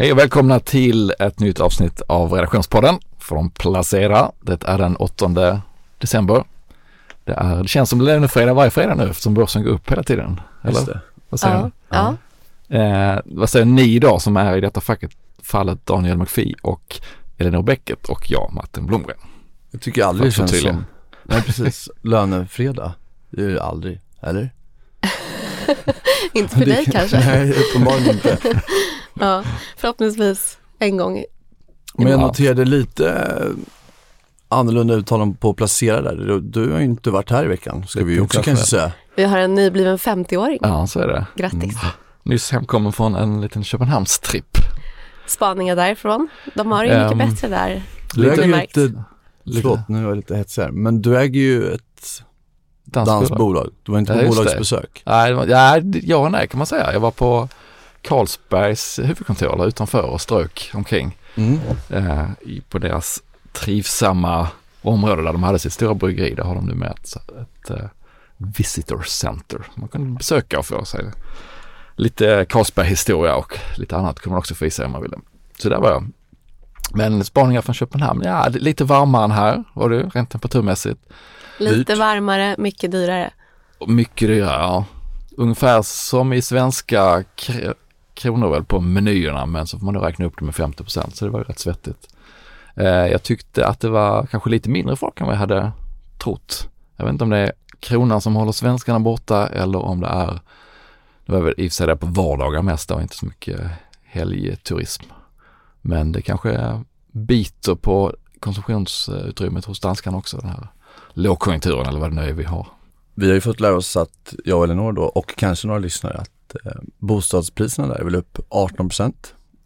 Hej och välkomna till ett nytt avsnitt av Redaktionspodden från Placera. Det är den 8 december. Det, är, det känns som det är fredag varje fredag nu eftersom börsen går upp hela tiden. Eller? Vad säger ja. ja. Eh, vad säger ni idag som är i detta facket, fallet Daniel McPhee och Elinor Bäcket och jag, Martin Blomgren. Jag tycker aldrig det känns som, nej precis, lönefredag. Det är det aldrig, eller? inte för dig kanske? Nej, uppenbarligen inte. Ja, förhoppningsvis en gång. Men jag noterade lite annorlunda uttalanden på placera där. Du, du har ju inte varit här i veckan, ska vi ju också kanske säga. Vi har en nybliven 50-åring. Ja, så är det. Grattis. Mm. Nyss hemkommen från en liten Köpenhamnstripp. Spaningar därifrån. De har det ju mycket um, bättre där. Du äger ju lite, förlåt nu är jag lite hetsig här, men du äger ju ett dansbolag. Du var inte på ja, bolagsbesök. Nej, ja, ja och nej kan man säga. Jag var på Carlsbergs huvudkontor där utanför och strök omkring mm. eh, på deras trivsamma område där de hade sitt stora bryggeri. Där har de nu med ett, ett uh, visitor center. Man kan besöka och få sig lite Carlsberg-historia och lite annat kunde man också få i sig om man ville. Så där var jag. Men spaningar från Köpenhamn, ja lite varmare än här var det rent temperaturmässigt. Lite Dyrt. varmare, mycket dyrare. Mycket dyrare, ja. Ungefär som i svenska kronor väl på menyerna men så får man då räkna upp det med 50 procent, så det var ju rätt svettigt. Eh, jag tyckte att det var kanske lite mindre folk än vad jag hade trott. Jag vet inte om det är kronan som håller svenskarna borta eller om det är, det var väl i och för sig det på vardagar mest och inte så mycket helgturism. Men det kanske biter på konsumtionsutrymmet hos danskarna också, den här lågkonjunkturen eller vad det nu är vi har. Vi har ju fått lära oss att, jag och Elinor då, och kanske några lyssnare, att eh, bostadspriserna där är väl upp 18%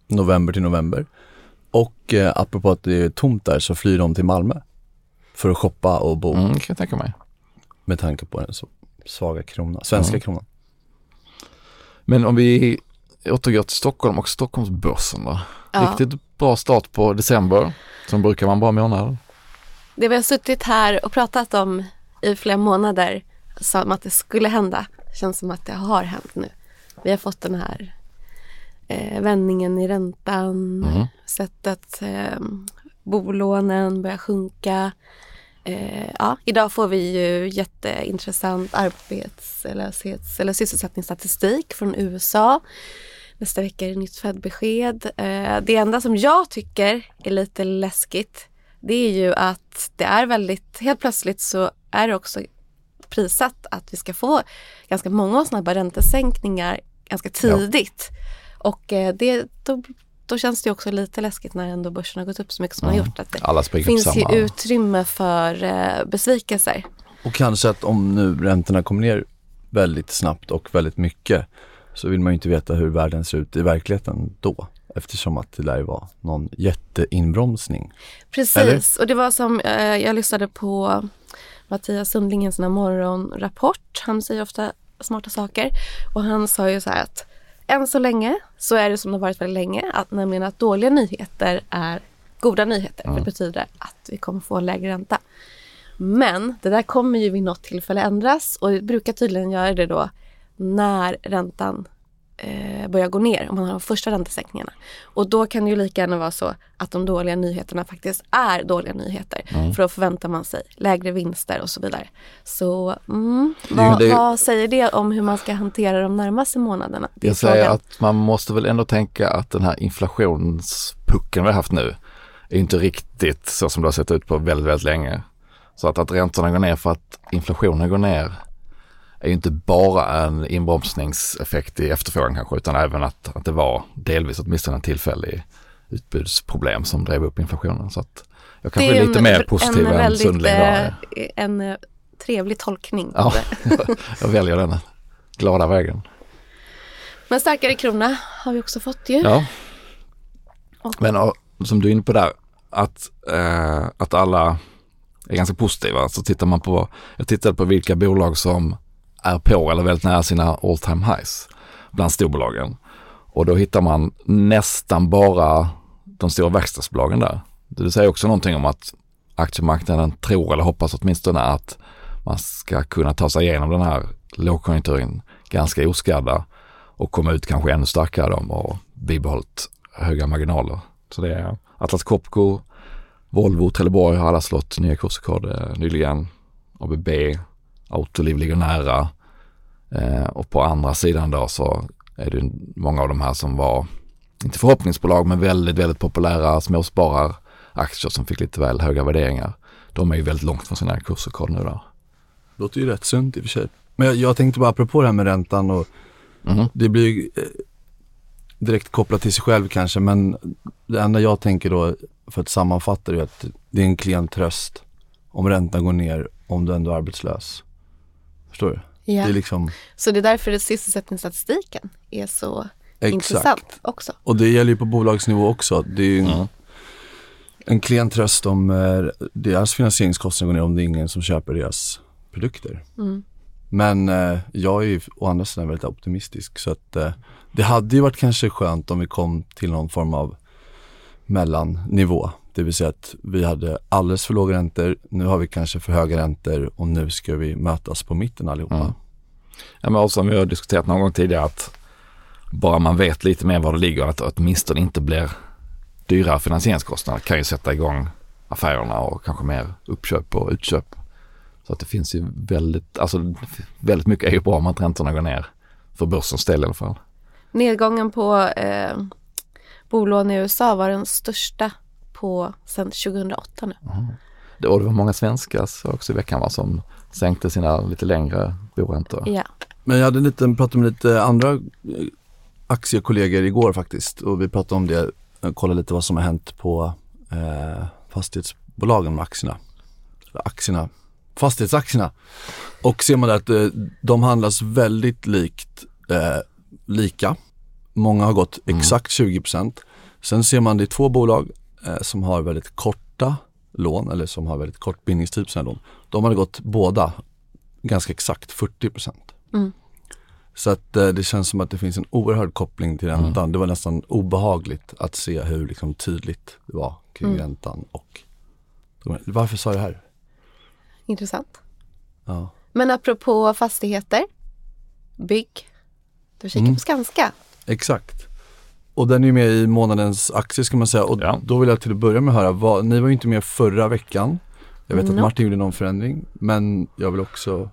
november till november. Och eh, apropå att det är tomt där så flyr de till Malmö för att shoppa och bo. Mm, kan jag tänka mig. Med tanke på den så svaga kronan, svenska mm. kronan. Men om vi återgår till Stockholm och Stockholmsbörsen då. Ja. Riktigt bra start på december som brukar vara en bra månad. Det vi har suttit här och pratat om i flera månader som att det skulle hända känns som att det har hänt nu. Vi har fått den här eh, vändningen i räntan, mm. sett att eh, bolånen börjar sjunka. Eh, ja, idag får vi ju jätteintressant arbetslöshets eller sysselsättningsstatistik från USA. Nästa vecka är det nytt Fed-besked. Eh, det enda som jag tycker är lite läskigt det är ju att det är väldigt, helt plötsligt så är det också prissatt att vi ska få ganska många snabba räntesänkningar ganska tidigt. Ja. Och eh, det, då, då känns det också lite läskigt när ändå börsen har gått upp så mycket som mm. har gjort att det Alla finns ju utrymme för eh, besvikelser. Och kanske att om nu räntorna kommer ner väldigt snabbt och väldigt mycket så vill man ju inte veta hur världen ser ut i verkligheten då eftersom att det lär vara någon jätteinbromsning. Precis, Eller? och det var som eh, jag lyssnade på Mattias Sundlingens morgonrapport. Han säger ofta smarta saker och han sa ju så här att än så länge så är det som det har varit väldigt länge, att, nämligen att dåliga nyheter är goda nyheter. Mm. Det betyder att vi kommer få lägre ränta. Men det där kommer ju vid något tillfälle ändras och det brukar tydligen göra det då när räntan eh, börjar gå ner om man har de första räntesänkningarna. Och då kan det ju lika gärna vara så att de dåliga nyheterna faktiskt är dåliga nyheter. Mm. För då förväntar man sig lägre vinster och så vidare. Så mm, vad, det, vad, säger det om hur man ska hantera de närmaste månaderna? Jag säger att man måste väl ändå tänka att den här inflationspucken vi har haft nu är inte riktigt så som det har sett ut på väldigt, väldigt länge. Så att, att räntorna går ner för att inflationen går ner är ju inte bara en inbromsningseffekt i efterfrågan kanske utan även att, att det var delvis åtminstone en tillfällig utbudsproblem som drev upp inflationen. Så att jag kanske är, är lite mer positiv en än Sundling. Eh, en eh, trevlig tolkning. Ja, jag väljer den glada vägen. Men starkare krona har vi också fått ju. Ja. Men och, som du är inne på där, att, eh, att alla är ganska positiva. Så tittar man på, jag tittade på vilka bolag som är på eller väldigt nära sina all time highs bland storbolagen. Och då hittar man nästan bara de stora verkstadsbolagen där. Det säger också någonting om att aktiemarknaden tror eller hoppas åtminstone att man ska kunna ta sig igenom den här lågkonjunkturen ganska oskadda och komma ut kanske ännu starkare då och bibehållit höga marginaler. Så det är Atlas Copco, Volvo, Trelleborg har alla slått nya kursrekord eh, nyligen. ABB, Autoliv ligger nära. Eh, och på andra sidan då så är det många av de här som var, inte förhoppningsbolag, men väldigt, väldigt populära småspararaktier som fick lite väl höga värderingar. De är ju väldigt långt från sina kursrekord nu då. Låter ju rätt sunt i och för sig. Men jag, jag tänkte bara apropå det här med räntan och Mhm. det blir ju eh, direkt kopplat till sig själv kanske men det enda jag tänker då för att sammanfatta det är att det är en klen tröst om räntan går ner om du ändå är arbetslös. Förstår du? Ja. Det är liksom Så det är därför det sysselsättningsstatistiken är så intressant också. Och det gäller ju på bolagsnivå också. Det är ju en, Mm. en klen tröst om eh, deras finansieringskostnader går ner om det är ingen som köper deras produkter. Mm. Men eh, jag är ju å andra sidan väldigt optimistisk så att eh, det hade ju varit kanske skönt om vi kom till någon form av mellannivå. Det vill säga att vi hade alldeles för låga räntor, nu har vi kanske för höga räntor och nu ska vi mötas på mitten allihopa. Mm. Ja, men också som vi har diskuterat någon gång tidigare att bara man vet lite mer var det ligger, att åtminstone inte blir dyrare finansieringskostnader kan ju sätta igång affärerna och kanske mer uppköp och utköp. Så att det finns ju väldigt, alltså väldigt mycket är ju bra om att räntorna går ner. För börsens del i alla fall. Nedgången på eh, bolån i USA var den största på sedan 2008 nu. Det, och det var många svenskar så också i veckan va, som sänkte sina lite längre boräntor. Ja. Men jag hade en liten, pratade med lite andra eh, aktiekollegor igår faktiskt och vi pratade om det, eh, kollade lite vad som har hänt på eh, fastighetsbolagen med aktierna. Aktierna, fastighetsaktierna. Och ser man där att eh, de handlas väldigt likt, eh, lika. Många har gått Mm. exakt 20%. Sen ser man det är två bolag som har väldigt korta lån eller som har väldigt kort bindningstid på sina lån. De hade gått båda ganska exakt 40%. Mm. Så att eh, det känns som att det finns en oerhörd koppling till räntan. Det var nästan obehagligt att se hur liksom, tydligt det var kring Mm. räntan och varför sa jag det här? Intressant. Ja. Men apropå fastigheter, bygg. Du kikar Mm. på Skanska. Exakt. Och den är ju med i månadens aktier ska man säga och Ja. då vill jag till att börja med höra, vad, ni var ju inte med förra veckan. Jag vet att No. Martin gjorde någon förändring men jag vill också,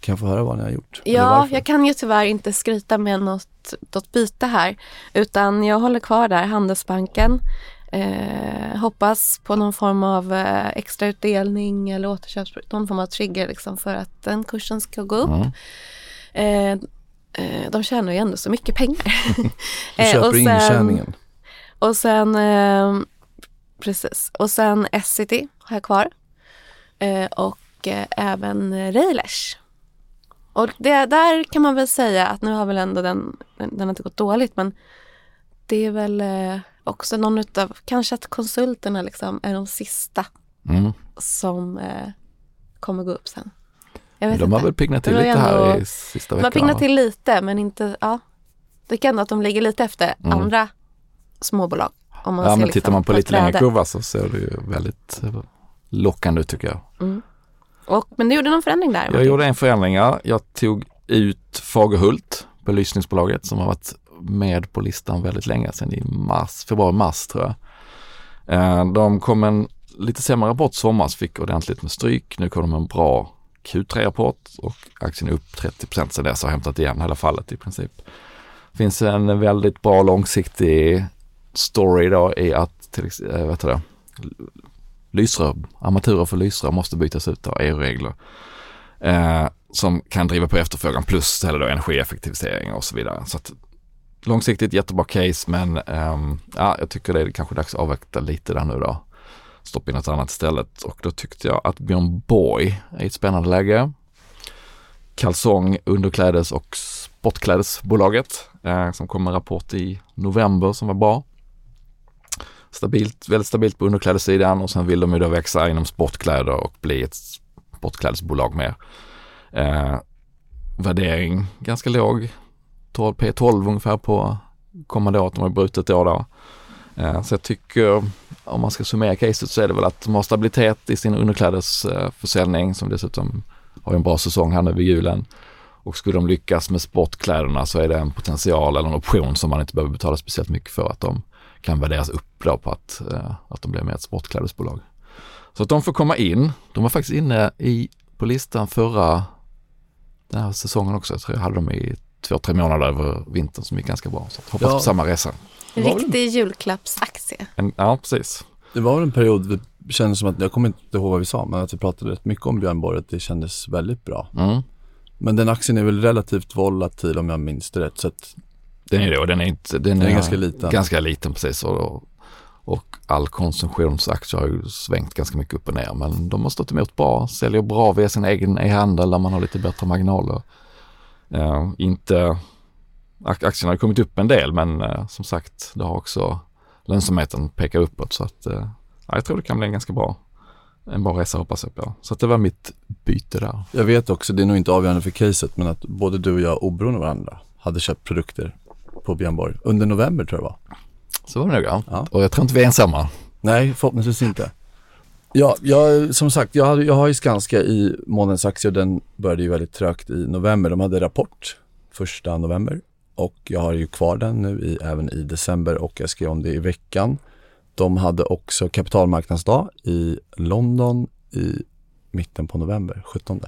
kan jag få höra vad ni har gjort? Ja, jag kan ju tyvärr inte skryta med något, något byte här. Utan jag håller kvar där, Handelsbanken. Eh, hoppas på någon form av eh, extra utdelning eller återköps, någon form av trigger liksom för att den kursen ska gå upp. Mm. Eh, eh, de tjänar ju ändå så mycket pengar. Du Eh, köper och intjäningen. Och sen, eh, precis, och sen Essity har jag kvar. Eh, och även Railers. Och det, där kan man väl säga att nu har väl ändå den, den har inte gått dåligt men det är väl också någon utav, kanske att konsulterna liksom är de sista Mm. som kommer gå upp sen. De har inte. väl piggnat till har lite här ändå- i sista De har piggnat till lite men inte, ja. Det kan ändå att de ligger lite efter Mm. andra småbolag. Om man Ja ser men liksom tittar man på lite längre kurva så ser det ju väldigt eh, lockande ut tycker jag. Mm. Och, men du gjorde någon förändring där? Jag Martin? gjorde en förändring, ja. Jag tog ut Fagerhult, belysningsbolaget som har varit med på listan väldigt länge, sedan i mars, februari-mars tror jag. Eh, De kom en lite sämre rapport somras, fick ordentligt med stryk. Nu kom de en bra Q3-rapport och aktien är upp 30% sedan dess och har hämtat igen hela fallet i princip. Det finns en väldigt bra långsiktig story då i att till, exempel, eh, vet vad heter det, lysrör, armaturer för lysrör måste bytas ut av EU-regler. Eh, som kan driva på efterfrågan plus eller då energieffektivisering och så vidare. Så att, långsiktigt jättebra case men eh, ja, jag tycker det är kanske dags att avvakta lite där nu då. Stoppa in något annat istället och då tyckte jag att Björn Borg är i ett spännande läge. Kalsong, underklädes och sportklädesbolaget eh, som kom med en rapport i november som var bra. Stabilt, väldigt stabilt på underklädessidan och sen vill de ju då växa inom sportkläder och bli ett sportklädesbolag mer. Eh, värdering ganska låg, 12, P12 ungefär på kommande år, de har brutit år då. Eh, så jag tycker om man ska summera caset så är det väl att de har stabilitet i sin underklädesförsäljning som dessutom har en bra säsong här nu vid julen. Och skulle de lyckas med sportkläderna så är det en potential eller en option som man inte behöver betala speciellt mycket för att de kan värderas upp då på att, eh, att de blir med ett sportklädesbolag. Så att de får komma in. De var faktiskt inne i, på listan förra den här säsongen också. Jag tror jag hade dem i två, tre månader över vintern som gick ganska bra. Så hoppas Ja. på samma resa. En riktig julklappsaktie. En, ja, precis. Det var en period, det kändes som att, jag kommer inte ihåg vad vi sa, men att vi pratade rätt mycket om Björn Borg, att det kändes väldigt bra. Mm. Men den aktien är väl relativt volatil om jag minns det rätt, så att Den är det och den är inte, den den är ganska liten. ganska liten precis. Och, och all konsumtionsaktier har ju svängt ganska mycket upp och ner men de har stått emot bra, säljer bra via sin egen e-handel där man har lite bättre marginaler. Eh, inte, aktierna har kommit upp en del men eh, som sagt det har också lönsamheten pekar uppåt så att eh, ja, jag tror det kan bli en ganska bra, en bra resa hoppas jag på. Så att det var mitt byte där. Jag vet också, det är nog inte avgörande för caset, men att både du och jag oberoende av varandra hade köpt produkter på Björn Borg under november tror jag var. Så var det nog ja. Ja. Och jag tror inte vi är ensamma. Nej, förhoppningsvis inte. Ja, jag, som sagt, jag, hade, jag har ju Skanska i månadens aktier. Den började ju väldigt trögt i november. De hade rapport första november och jag har ju kvar den nu i, även i december och jag skrev om det i veckan. De hade också kapitalmarknadsdag i London i mitten på november, 17.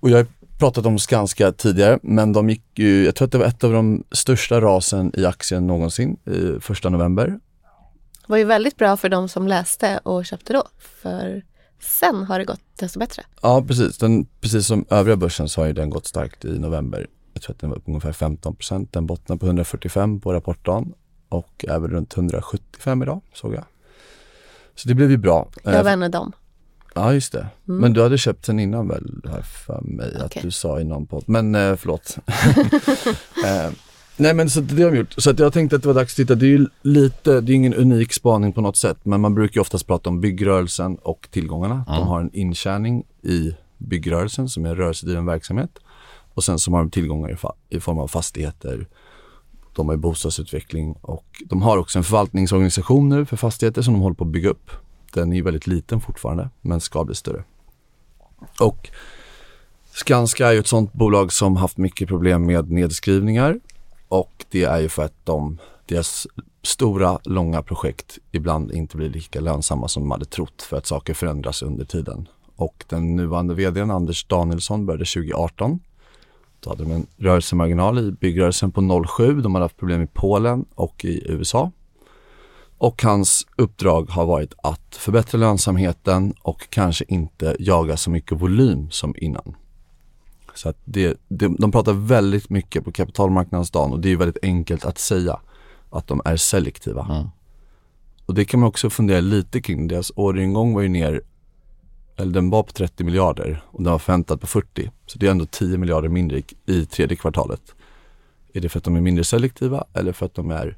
Och jag har pratat om Skanska tidigare, men de gick ju, jag tror att det var ett av de största rasen i aktien någonsin i första november. Det var ju väldigt bra för de som läste och köpte då. För sen har det gått desto bättre. Ja, precis. Den, precis som övriga börsen så har ju den gått starkt i november. Jag tror att den var upp ungefär 15% Den bottnar på 145 på rapportdagen och är väl runt 175 idag, såg jag. Så det blev ju bra. Jag Eh, var en av dem. Ja, just det. Mm. Men du hade köpt sen innan väl, här för mig, att Okej. du sa i någon podd. Men eh, förlåt. eh, nej men så det har vi gjort. Så att jag tänkte att det var dags att titta. Det är ju lite, det är ingen unik spaning på något sätt. Men man brukar ju oftast prata om byggrörelsen och tillgångarna. De Mm. har en intjäning i byggrörelsen som är en rörelsedriven verksamhet. Och sen så har de tillgångar i, fa- i form av fastigheter. De har bostadsutveckling och de har också en förvaltningsorganisation nu för fastigheter som de håller på att bygga upp. Den är väldigt liten fortfarande men ska bli större. Och Skanska är ju ett sånt bolag som haft mycket problem med nedskrivningar och det är ju för att de, deras stora, långa projekt ibland inte blir lika lönsamma som de hade trott för att saker förändras under tiden. Och den nuvarande vdn Anders Danielsson började 2018. Då hade de en rörelsemarginal i byggrörelsen på 0,7. De hade haft problem i Polen och i USA. Och hans uppdrag har varit att förbättra lönsamheten och kanske inte jaga så mycket volym som innan. Så att det, det, de pratar väldigt mycket på kapitalmarknadsdagen och det är väldigt enkelt att säga att de är selektiva. Mm. Och det kan man också fundera lite kring. Deras orderingång var ju ner, eller den var på 30 miljarder och den var förväntad på 40. Så det är ändå 10 miljarder mindre i, tredje kvartalet. Är det för att de är mindre selektiva eller för att de är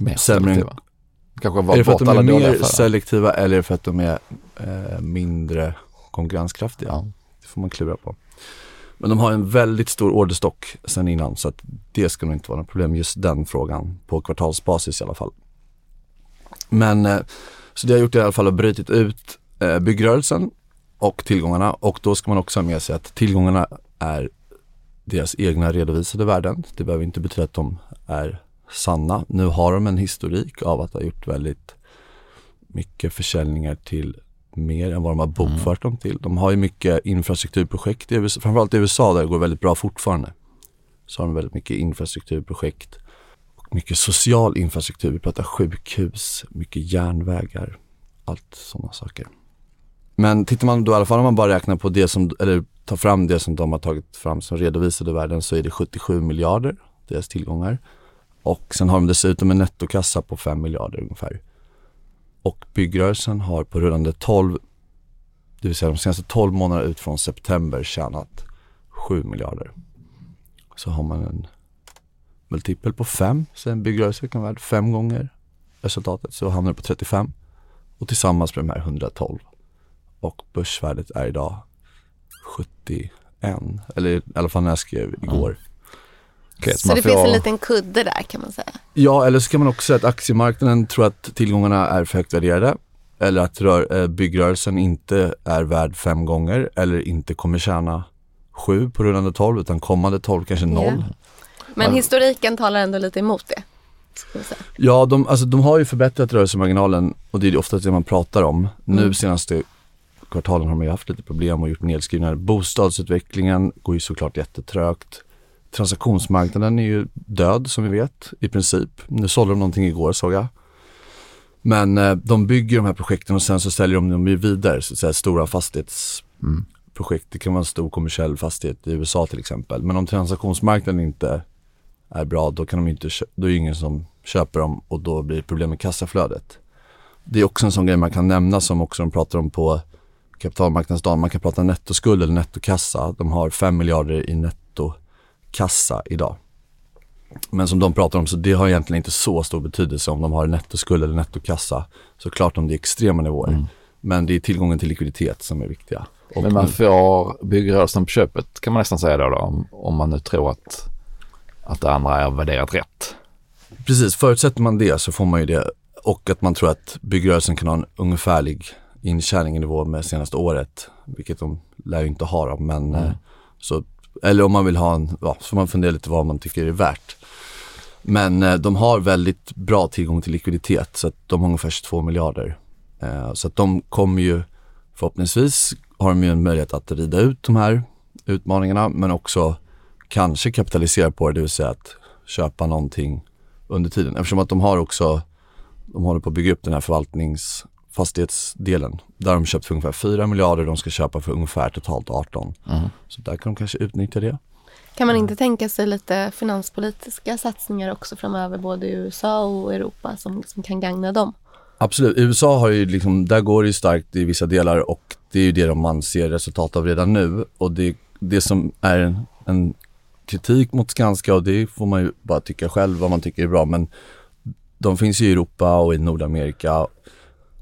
Mer Sämre selektiva. Kanske är var det för att de är mer selektiva eller är för att de är eh, mindre konkurrenskraftiga? Ja. Det får man klura på. Men de har en väldigt stor orderstock sen innan så att det ska nog inte vara något problem just den frågan på kvartalsbasis i alla fall. Men eh, så det har gjort i alla fall att brutit ut eh, byggrörelsen och tillgångarna och då ska man också ha med sig att tillgångarna är deras egna redovisade värden. Det behöver inte betyda att de är sanna. Nu har de en historik av att ha gjort väldigt mycket försäljningar till mer än vad de har bokfört dem till. De har ju mycket infrastrukturprojekt i USA, framförallt i USA där det går väldigt bra fortfarande. Så har de väldigt mycket infrastrukturprojekt och mycket social infrastruktur. Vi pratar sjukhus, mycket järnvägar, allt sådana saker. Men tittar man då i alla fall om man bara räknar på det som, eller tar fram det som de har tagit fram som redovisade värden så är det 77 miljarder, deras tillgångar. Och sen har de dessutom en nettokassa på 5 miljarder ungefär. Och byggrörelsen har på rullande 12, det vill säga de senaste 12 månaderna ut från september tjänat 7 miljarder. Så har man en multipel på 5, så en byggrörelse kan vara värd 5 gånger resultatet, så hamnar det på 35. Och tillsammans med de här 112. Och börsvärdet är idag 71, eller i alla fall när jag skrev igår. Okej, så Så det finns en liten kudde där kan man säga. Ja, eller så kan man också säga att aktiemarknaden tror att tillgångarna är för högt värderade. Eller att rör, eh, byggrörelsen inte är värd fem gånger eller inte kommer tjäna 7 på rullande 12 utan kommande 12 kanske 0. Ja. Men historiken talar ändå lite emot det. Ja, de, alltså, de har ju förbättrat rörelsemarginalen och det är ofta det man pratar om. Nu Mm. senaste kvartalen har man ju haft lite problem och gjort nedskrivningar. Bostadsutvecklingen går ju såklart jättetrögt. Transaktionsmarknaden är ju död som vi vet i princip. Nu sålde de någonting igår såg jag. Men eh, de bygger de här projekten och sen så säljer de dem ju vidare, så att säga, stora fastighetsprojekt. Det kan vara en stor kommersiell fastighet i USA till exempel. Men om transaktionsmarknaden inte är bra, då kan de inte, då är det ingen som köper dem och då blir det problem med kassaflödet. Det är också en sån grej man kan nämna som också de pratar om på kapitalmarknadsdagen. Man kan prata nettoskuld eller nettokassa. De har 5 miljarder i nettokassa idag. Men som de pratar om så det har egentligen inte så stor betydelse om de har nettoskuld eller nettokassa. Såklart om det är extrema nivåer. Men det är tillgången till likviditet som är viktiga. Och Men man nu- får byggrörelsen på köpet kan man nästan säga då, då om, om man nu tror att, att det andra är värderat rätt. Precis, förutsätter man det så får man ju det och att man tror att byggrörelsen kan ha en ungefärlig intjäning i nivå med senaste året, vilket de lär ju inte ha då, men mm. så, eller om man vill ha en, ja, så får man fundera lite vad man tycker är värt. Men eh, de har väldigt bra tillgång till likviditet så att de har ungefär 22 miljarder. Eh, så att de kommer ju förhoppningsvis har de ju en möjlighet att rida ut de här utmaningarna men också kanske kapitalisera på det, det vill säga att köpa någonting under tiden. Eftersom att de har också, de håller på att bygga upp den här förvaltnings förvaltningsfastighetsdelen. Där har de köpt för ungefär 4 miljarder, de ska köpa för ungefär totalt 18. Så där kan de kanske utnyttja det. Kan man inte tänka sig lite finanspolitiska satsningar också framöver både i USA och Europa som, som kan gagna dem? Absolut, USA har ju liksom, där går det ju starkt i vissa delar och det är ju det man ser resultat av redan nu och det, det som är en, en kritik mot Skanska och det får man ju bara tycka själv vad man tycker är bra men de finns i Europa och i Nordamerika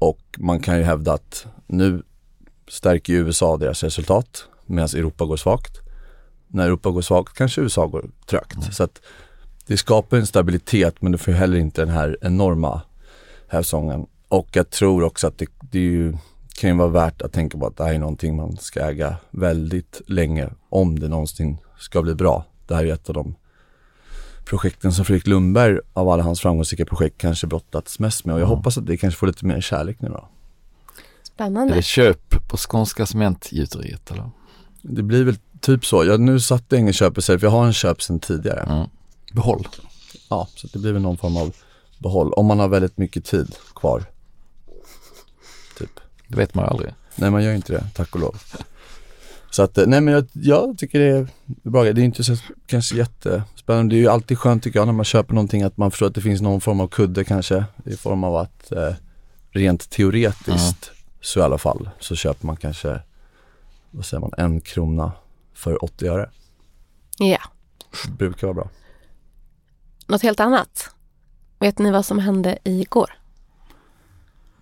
och man kan ju hävda att nu stärker ju USA deras resultat medan Europa går svagt. När Europa går svagt kanske USA går trögt. Så att det skapar en stabilitet men det får heller inte den här enorma hävstången. Och jag tror också att det, det är ju, kan ju vara värt att tänka på att det här är någonting man ska äga väldigt länge om det någonsin ska bli bra. Det här är ett av de projekten som Fredrik Lundberg av alla hans framgångsrika projekt kanske brottats mest med och jag hoppas att det kanske får lite mer kärlek nu då. Är Spännande. det köp på Skånska Cementgjuteriet eller? Det blir väl typ så. Jag, nu satte jag ingen köpreserv för jag har en köp sedan tidigare. Mm. Behåll. Ja, så det blir väl någon form av behåll. Om man har väldigt mycket tid kvar. Typ. Det vet man ju aldrig. Nej man gör inte det, tack och lov. Så att, eh, nej men jag, jag tycker det är bra. Det är inte så kanske jättespännande. Det är ju alltid skönt tycker jag när man köper någonting att man förstår att det finns någon form av kudde kanske. I form av att eh, rent teoretiskt så i alla fall så köper man kanske, vad säger man, en krona för 80 öre. Ja. Det brukar vara bra. Något helt annat. Vet ni vad som hände igår?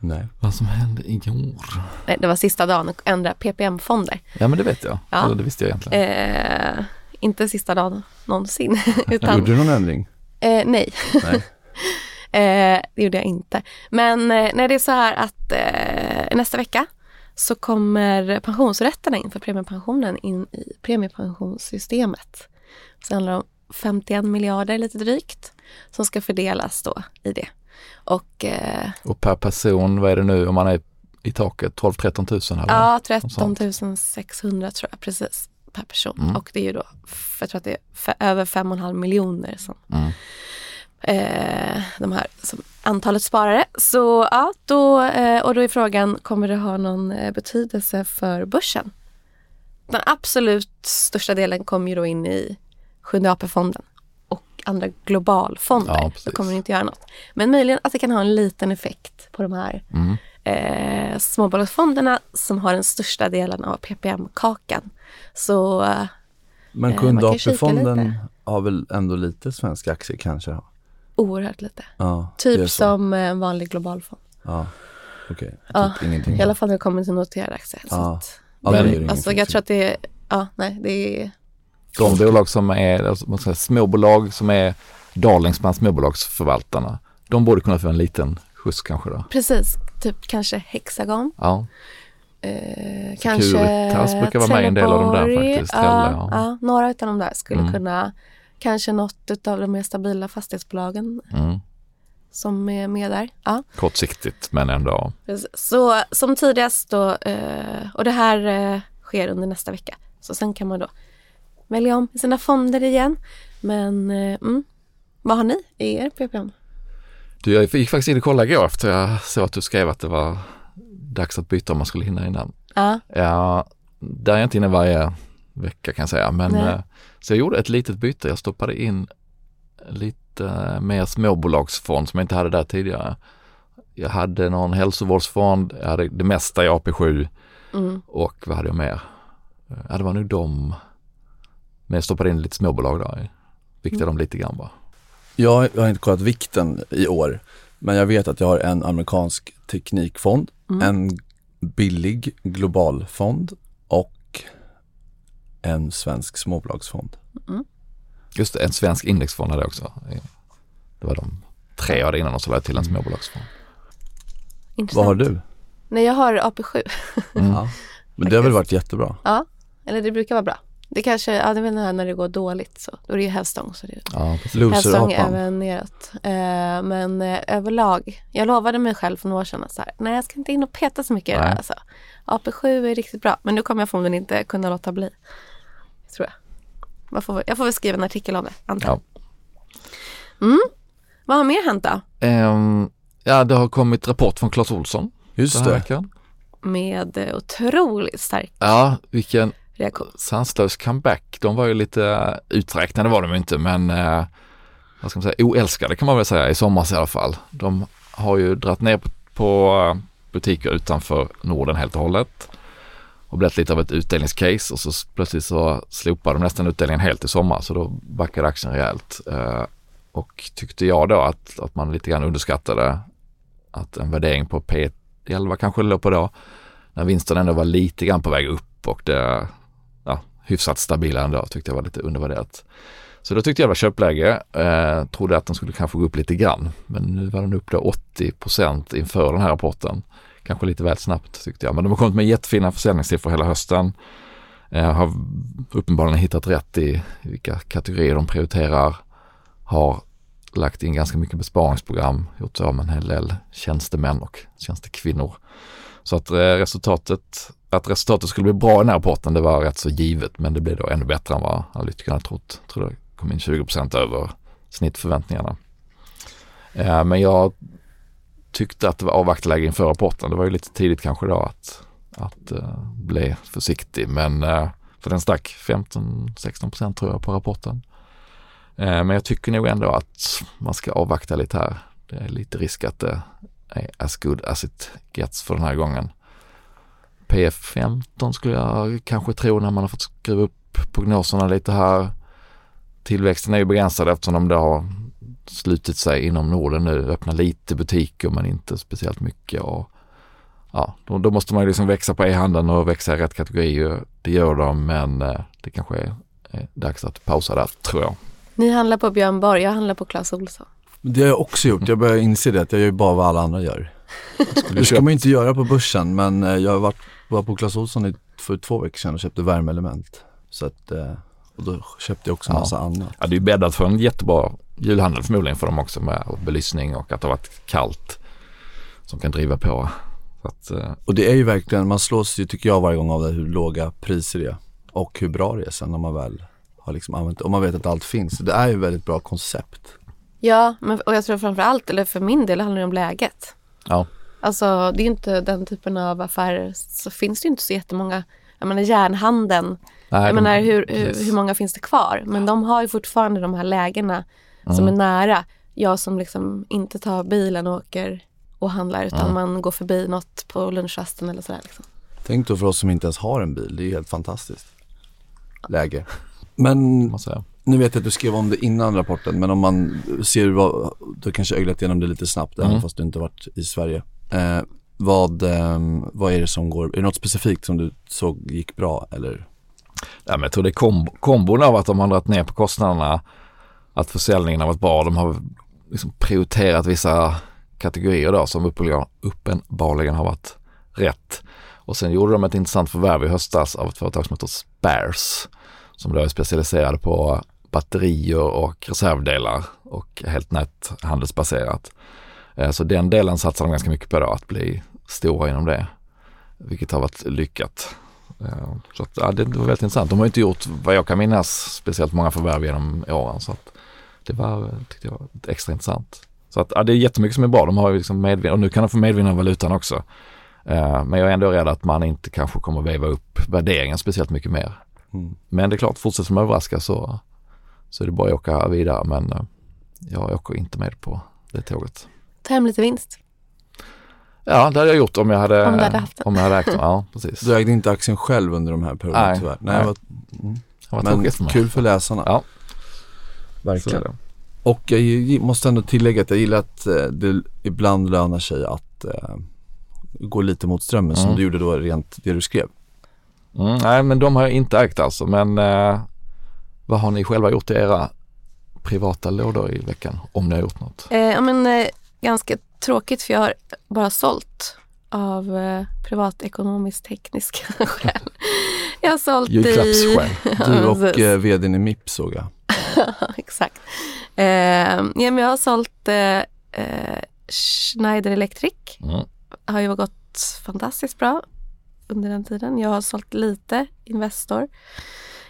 Nej. Vad som hände igår? Nej, det var sista dagen att ändra PPM-fonder. Ja men det vet jag. Ja. Eller det visste jag egentligen. Eh, inte sista dagen någonsin. Gjorde utan, du någon ändring? eh, nej, Nej. eh, det gjorde jag inte. Men eh, nej, det är så här att eh, nästa vecka så kommer pensionsrätterna in för premiepensionen in i premiepensionssystemet. Så det handlar om 51 miljarder lite drygt som ska fördelas då i det. Och eh, Och per person, vad är det nu om man är i taket? 12-13 000 eller? Ja, sånt. 13 600 tror jag precis per person. Mm. Och det är ju då, jag tror att det är över 5,5 miljoner som Mm. eh, de här som antalet sparare. Så ja, då, eh, och då är frågan, kommer det ha någon eh, betydelse för börsen? Den absolut största delen kommer ju då in i Sjunde AP-fonden andra globalfonder. Ja, då kommer det inte göra något. Men möjligen att det kan ha en liten effekt på de här Mm. eh, småbolagsfonderna som har den största delen av PPM-kakan. Så eh, Men Eh, kan kika AP-fonden har väl ändå lite svenska aktier kanske? oerhört lite. Ja, det Typ så. som eh, en vanlig globalfond. Ja, okej. Ja, Typ ingenting. I alla fall när det kommer till noterade aktier. Så Ja. att, Ja, det ingen alltså, jag tror att det är, ja, nej, det är, De bolag som är, alltså, man säga, småbolag som är darlings bland småbolagsförvaltarna, de borde kunna få en liten skjuts kanske då. precis, typ kanske Hexagon. Ja, eh, kanske Securitas brukar vara med i en del av de där faktiskt, Ja, ja. ja, några av de där skulle Mm. kunna, kanske något av de mer stabila fastighetsbolagen Mm. som är med där. Ja. Kortsiktigt men ändå. Så som tidigast då, eh, och det här eh, sker under nästa vecka. Så sen kan man då välja om sina fonder igen. Men eh, mm, vad har ni i er PPM? Du, jag gick faktiskt in och kollade igår efter jag såg att du skrev att det var dags att byta om man skulle hinna innan. Ja, Ja, där är jag inte inne varje vecka kan jag säga. Men, Nej. eh, så jag gjorde ett litet byte. Jag stoppade in lite mer småbolagsfond som jag inte hade där tidigare. Jag hade någon hälsovårdsfond, jag hade det mesta i AP7 mm, och vad hade jag mer? Ja, det var nog de. Men jag stoppade in lite småbolag där. Viktade dem lite grann bara. Jag, jag har inte kollat vikten i år, men jag vet att jag har en amerikansk teknikfond, Mm. en billig globalfond och en svensk småbolagsfond. Just det, en svensk indexfond hade jag också. Det var de tre jag hade innan och så lade jag till en småbolagsfond. intressant. Vad har du? Nej, jag har AP7. Mm. Ja. Men det har väl varit jättebra? Ja, eller det brukar vara bra. Det kanske, ja det är här när det går dåligt så, då är det ju hävstång. Så det Ja, precis. hävstång även neråt. Eh, men eh, överlag, jag lovade mig själv för några år sedan att så här, nej jag ska inte in och peta så mycket i det här. Nej. Alltså. AP7 är riktigt bra, men nu kommer jag förmodligen inte kunna låta bli. Tror jag. Man får, jag får väl skriva en artikel om det, antar jag. Mm. Vad har mer hänt då? Ehm, ja, det har kommit rapport från Clas den Just det. Med eh, otroligt stark Ja, vilken reaktion. sanslös comeback. De var ju lite eh, uträknade var de inte, men eh, vad ska man säga, oälskade kan man väl säga i somras i alla fall. De har ju dratt ner på, eh, butiker utanför Norden helt och hållet och blivit lite av ett utdelningscase och så plötsligt så slopade de nästan utdelningen helt i sommar så då backade aktien rejält. Eh, och tyckte jag då att, att man lite grann underskattade att en värdering på P11 kanske det låg på då när vinsten ändå var lite grann på väg upp och det hyfsat stabila ändå tyckte jag var lite undervärderat. Så då tyckte jag det var köpläge. Eh, trodde att den skulle kanske gå upp lite grann. Men nu var den upp då 80% inför den här rapporten. Kanske lite väl snabbt tyckte jag. Men de har kommit med jättefina försäljningssiffror hela hösten. Eh, har uppenbarligen hittat rätt i vilka kategorier de prioriterar. Har lagt in ganska mycket besparingsprogram. Gjort sig av med en hel del tjänstemän och tjänstekvinnor. Så att eh, resultatet, att resultatet skulle bli bra i den här rapporten det var rätt så givet men det blev då ännu bättre än vad analytikerna trott. Jag tror det kom in 20% över snittförväntningarna. Eh, men jag tyckte att det var avvaktarläge inför rapporten. Det var ju lite tidigt kanske då att, att eh, bli försiktig men eh, för den stack 15-16 procent tror jag på rapporten. Eh, men jag tycker nog ändå att man ska avvakta lite här. Det är lite risk att det är as good as it gets för den här gången. PF15 skulle jag kanske tro när man har fått skruva upp prognoserna lite här. Tillväxten är ju begränsad eftersom de då har slutit sig inom Norden nu, öppnar lite butiker men inte speciellt mycket. Och, ja, då, då måste man ju liksom växa på e-handeln och växa i rätt kategorier. Det gör de men eh, det kanske är, är dags att pausa där tror jag. Ni handlar på Björn Borg, jag handlar på Clas Ohlson. Det har jag också gjort. Jag börjar inse det att jag gör bara vad alla andra gör. Det ska man inte göra på börsen men eh, jag har varit, var på Clas Ohlson för två veckor sedan och köpte värmeelement. Så att, eh, och då köpte jag också en Ja. massa annat. Ja, det är ju bäddat för en jättebra julhandel förmodligen för dem också med belysning och att det har varit kallt som kan driva på. Så att, eh, Och det är ju verkligen, man slås ju tycker jag varje gång av det hur låga priser det är. Och hur bra det är sen när man väl har liksom använt. Och man vet att allt finns. Det är ju ett väldigt bra koncept. Ja, men, och jag tror framför allt, eller för min del handlar det om läget. Ja, Alltså det är inte den typen av affärer, så finns det inte så jättemånga. Jag menar järnhandeln, nej, jag de- menar hur, hur, hur många finns det kvar? Men de har ju fortfarande de här lägena som är nära. Jag som liksom inte tar bilen och åker och handlar utan man går förbi något på lunchrasten eller sådär. Liksom. Tänk då för oss som inte ens har en bil, det är ju helt fantastiskt läge. Men man säger. Nu vet jag att du skrev om det innan rapporten men om man ser vad, du kanske öglat igenom det lite snabbt även Mm. fast du inte varit i Sverige. Eh, vad, ehm, vad är det som går, är det något specifikt som du såg gick bra eller? Ja, men jag tror det är komb kombon av att de har dragit ner på kostnaderna, att försäljningen har varit bra. De har liksom prioriterat vissa kategorier då som uppenbarligen har varit rätt. Och sen gjorde de ett intressant förvärv i höstas av ett företag som heter Spares som då är specialiserade på batterier och reservdelar och helt näthandelsbaserat. Eh, så den delen satsar de ganska mycket på då, att bli stora inom det, vilket har varit lyckat. Eh, så att, ja, det var väldigt intressant. De har inte gjort, vad jag kan minnas, speciellt många förvärv genom åren. Så att det var, tyckte jag, var extra intressant. Så att, ja, det är jättemycket som är bra. De har ju liksom medvind, och nu kan de få medvind av valutan också. Eh, men jag är ändå rädd att man inte kanske kommer att veva upp värderingen speciellt mycket mer. Mm. Men det är klart, fortsätter de överraska så, så är det bara att åka vidare. Men eh, jag åker inte med på det tåget. Ta hem lite vinst. Ja, det hade jag gjort om jag hade, Om hade haft den. om jag hade ägt den. Ja, precis. Du ägde inte aktien själv under de här perioderna Nej, tyvärr? Nej, nej. Vad, mm. Var Men för kul för läsarna. Ja. Är Verkligen. det. Och jag måste ändå tillägga att jag gillar att eh, det ibland lönar sig att eh, gå lite mot strömmen som Mm. du gjorde då rent det du skrev. Mm, nej, men de har jag inte ägt alltså. Men eh, vad har ni själva gjort i era privata lådor i veckan? Om ni har gjort något. Eh, ja, men, eh, ganska tråkigt för jag har bara sålt av eh, privatekonomiskt tekniska skäl. Jag har sålt i... Julklappsskäl. Du och eh, vdn i Mips såg jag. Exakt. Eh, ja, men jag har sålt eh, eh, Schneider Electric. Mm. Har ju gått fantastiskt bra under den tiden. Jag har sålt lite Investor.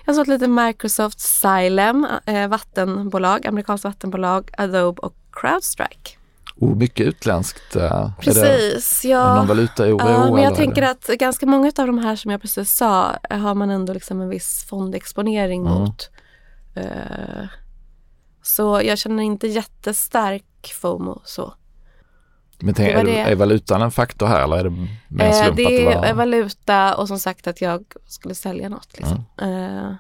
Jag har sålt lite Microsoft Xylem, eh, vattenbolag, amerikanskt vattenbolag, Adobe och Crowdstrike. Oh, mycket utländskt. Eh, Precis, det ja. någon valutaoro? Ja, men eller är jag tänker att ganska många av de här som jag precis sa har man ändå liksom en viss fondexponering Mm. mot. Eh, så jag känner inte jättestark FOMO så. Men tänk, är, det, är valutan en faktor här eller är det mer Eh, slump det att det är var... valuta och som sagt att jag skulle sälja något. Liksom. Mm. Eh,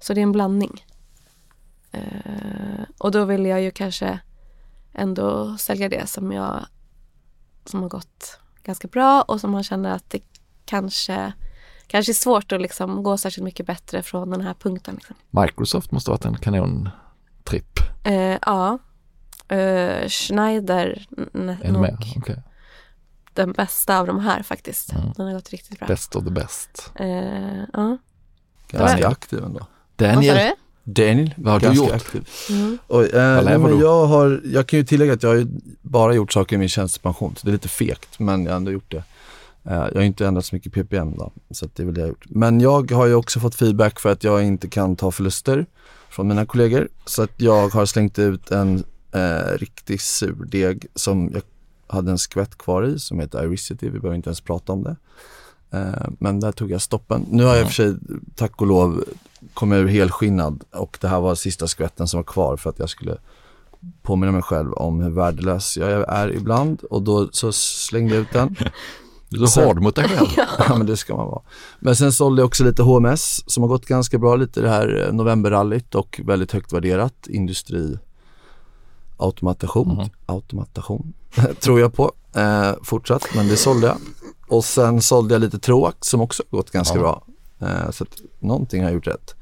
så det är en blandning. Eh, och då vill jag ju kanske ändå sälja det som jag som har gått ganska bra och som man känner att det kanske kanske är svårt att liksom gå särskilt mycket bättre från den här punkten. Liksom. Microsoft måste ha varit en kanontripp. Eh, ja. Eh, Schneider Ännu nog mer. Okej. den bästa av de här faktiskt. Mm. Den har gått riktigt bra. Best of the best. Eh, ja. Ganska aktiv ändå. Daniel, du? Daniel, Vad har du ganska gjort? aktiv. Mm. Oj, eh, nej, men du? jag, har, jag kan ju tillägga att jag har ju bara gjort saker i min tjänstepension. Så det är lite fegt, men jag har ändå gjort det. Eh, jag har inte ändrat så mycket ppm då, så att det är väl det jag har gjort. Men jag har ju också fått feedback för att jag inte kan ta förluster från mina kollegor. Så att jag har slängt ut en eh, riktig surdeg som jag hade en skvätt kvar i som heter Iricity. Vi behöver inte ens prata om det. Eh, men där tog jag stoppen. Nu har jag i och för sig, tack och lov, kommit ur helskinnad och det här var sista skvätten som var kvar för att jag skulle påminna mig själv om hur värdelös jag är ibland och då så slängde jag ut den. du är Så- hård mot dig själv. Ja men det ska man vara. Men sen sålde jag också lite HMS som har gått ganska bra, lite det här eh, novemberrallyt och väldigt högt värderat industri automation, Mhm. automation tror jag på eh, fortsatt, men det sålde jag. Och sen sålde jag lite Troax som också gått ganska Ja. bra. Eh, så att någonting har jag gjort rätt.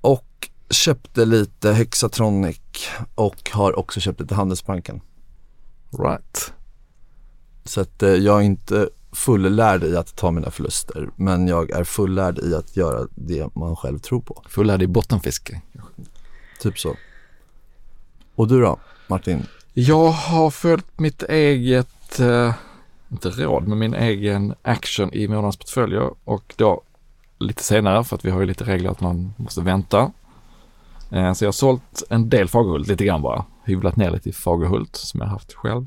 Och köpte lite Hexatronic och har också köpt lite Handelsbanken. Right. Så att eh, jag är inte fullärd i att ta mina förluster men jag är fullärd i att göra det man själv tror på. Fullärd i bottenfiske. Typ så. Och du då Martin? Jag har följt mitt eget, eh, inte råd, men min egen action i månadsportföljer och då lite senare för att vi har ju lite regler att man måste vänta. Eh, så jag har sålt en del Fagerhult lite grann bara, hyvlat ner lite i Fagerhult som jag haft själv.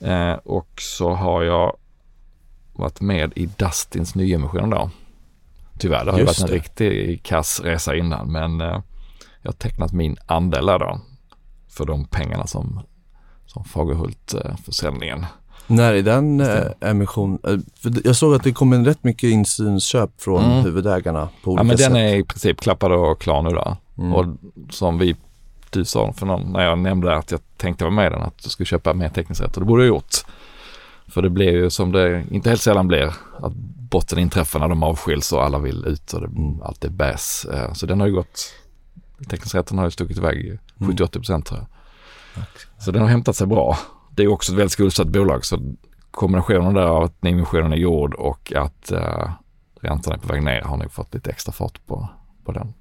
Eh, och så har jag varit med i Dustins nyemission då. Tyvärr, det har ju Just varit en det. riktig kass resa innan men eh, jag har tecknat min andel där då för de pengarna som, som Fagerhult-försäljningen. När är den eh, emission? Eh, jag såg att det kom in rätt mycket insynsköp från Mm. huvudägarna på olika Ja men sätt. den är i princip klappad och klar nu då. Mm. Och som vi, du sa för någon, när jag nämnde att jag tänkte vara med i den, att du skulle köpa mer teckningsrätt och det borde jag gjort. För det blir ju som det inte helt sällan blir, att botten inträffar när de avskiljs och alla vill ut och det, Mm. allt är bäs. Eh, Så den har ju gått, teckningsrätten har ju stuckit iväg. 70-80 procent tror jag. Så den har hämtat sig bra. Det är också ett väldigt skuldsatt bolag så kombinationen där av att nyemissionen är gjord och att uh, räntan är på väg ner har nog fått lite extra fart på, på den.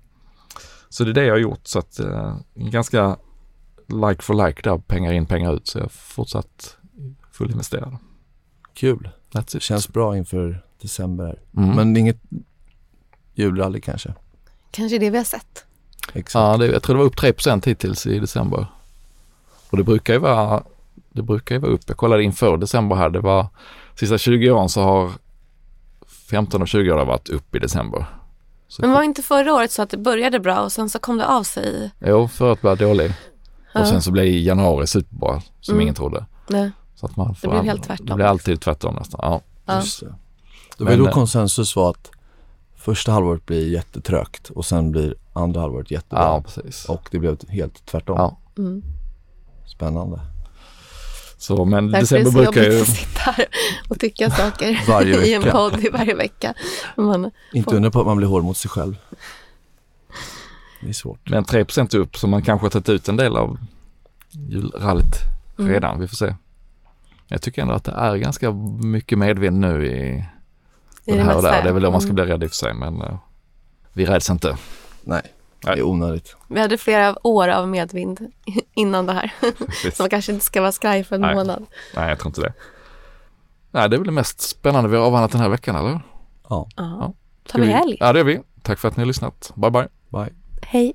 Så det är det jag har gjort så att uh, ganska like for like där, pengar in, pengar ut. Så jag har fortsatt fullinvesterad. Kul. That's it. Känns bra inför december här. Mm. Men inget julrally kanske? Kanske det vi har sett. Exakt. Ja, det, jag tror det var upp 3% hittills i december. Och det brukar ju vara, det brukar ju vara upp. Jag kollade inför december här, det var sista 20 åren så har 15 och 20 år varit upp i december. Så, Men var inte förra året så att det började bra och sen så kom det av sig? Jo, för att vara dålig. Ja. Och sen så blev januari superbra, som Mm. ingen trodde. Nej. Så att man får blev all- helt tvärtom. Det blir alltid tvärtom nästan. Ja. Ja. Just det. Det var Men, då eh, konsensus var att första halvåret blir jättetrögt och sen blir andra halvåret jättebra. ja, precis. Och det blev helt tvärtom. Ja. Mm. Spännande. Så, men Därför är det december så brukar jobbigt ju... att sitta här och tycka saker Varje i en podd i varje vecka. Man, Inte undra på att man blir hård mot sig själv. Det är svårt. Men 3% upp så man kanske har tagit ut en del av julrallyt Mm. redan. Vi får se. Jag tycker ändå att det är ganska mycket medvind nu i det här och där. Det är väl då man ska Mm. bli rädd i och för sig men uh, vi räds inte. Nej, det är onödigt. Vi hade flera år av medvind innan det här. Så man kanske inte ska vara skraj för en Nej. månad. Nej, jag tror inte det. Nej, det är väl det mest spännande vi har avhandlat den här veckan, eller? Ja, Ja. Ska Tar vi helg? Ja, det gör vi. Tack för att ni har lyssnat. Bye, bye. bye. Hej.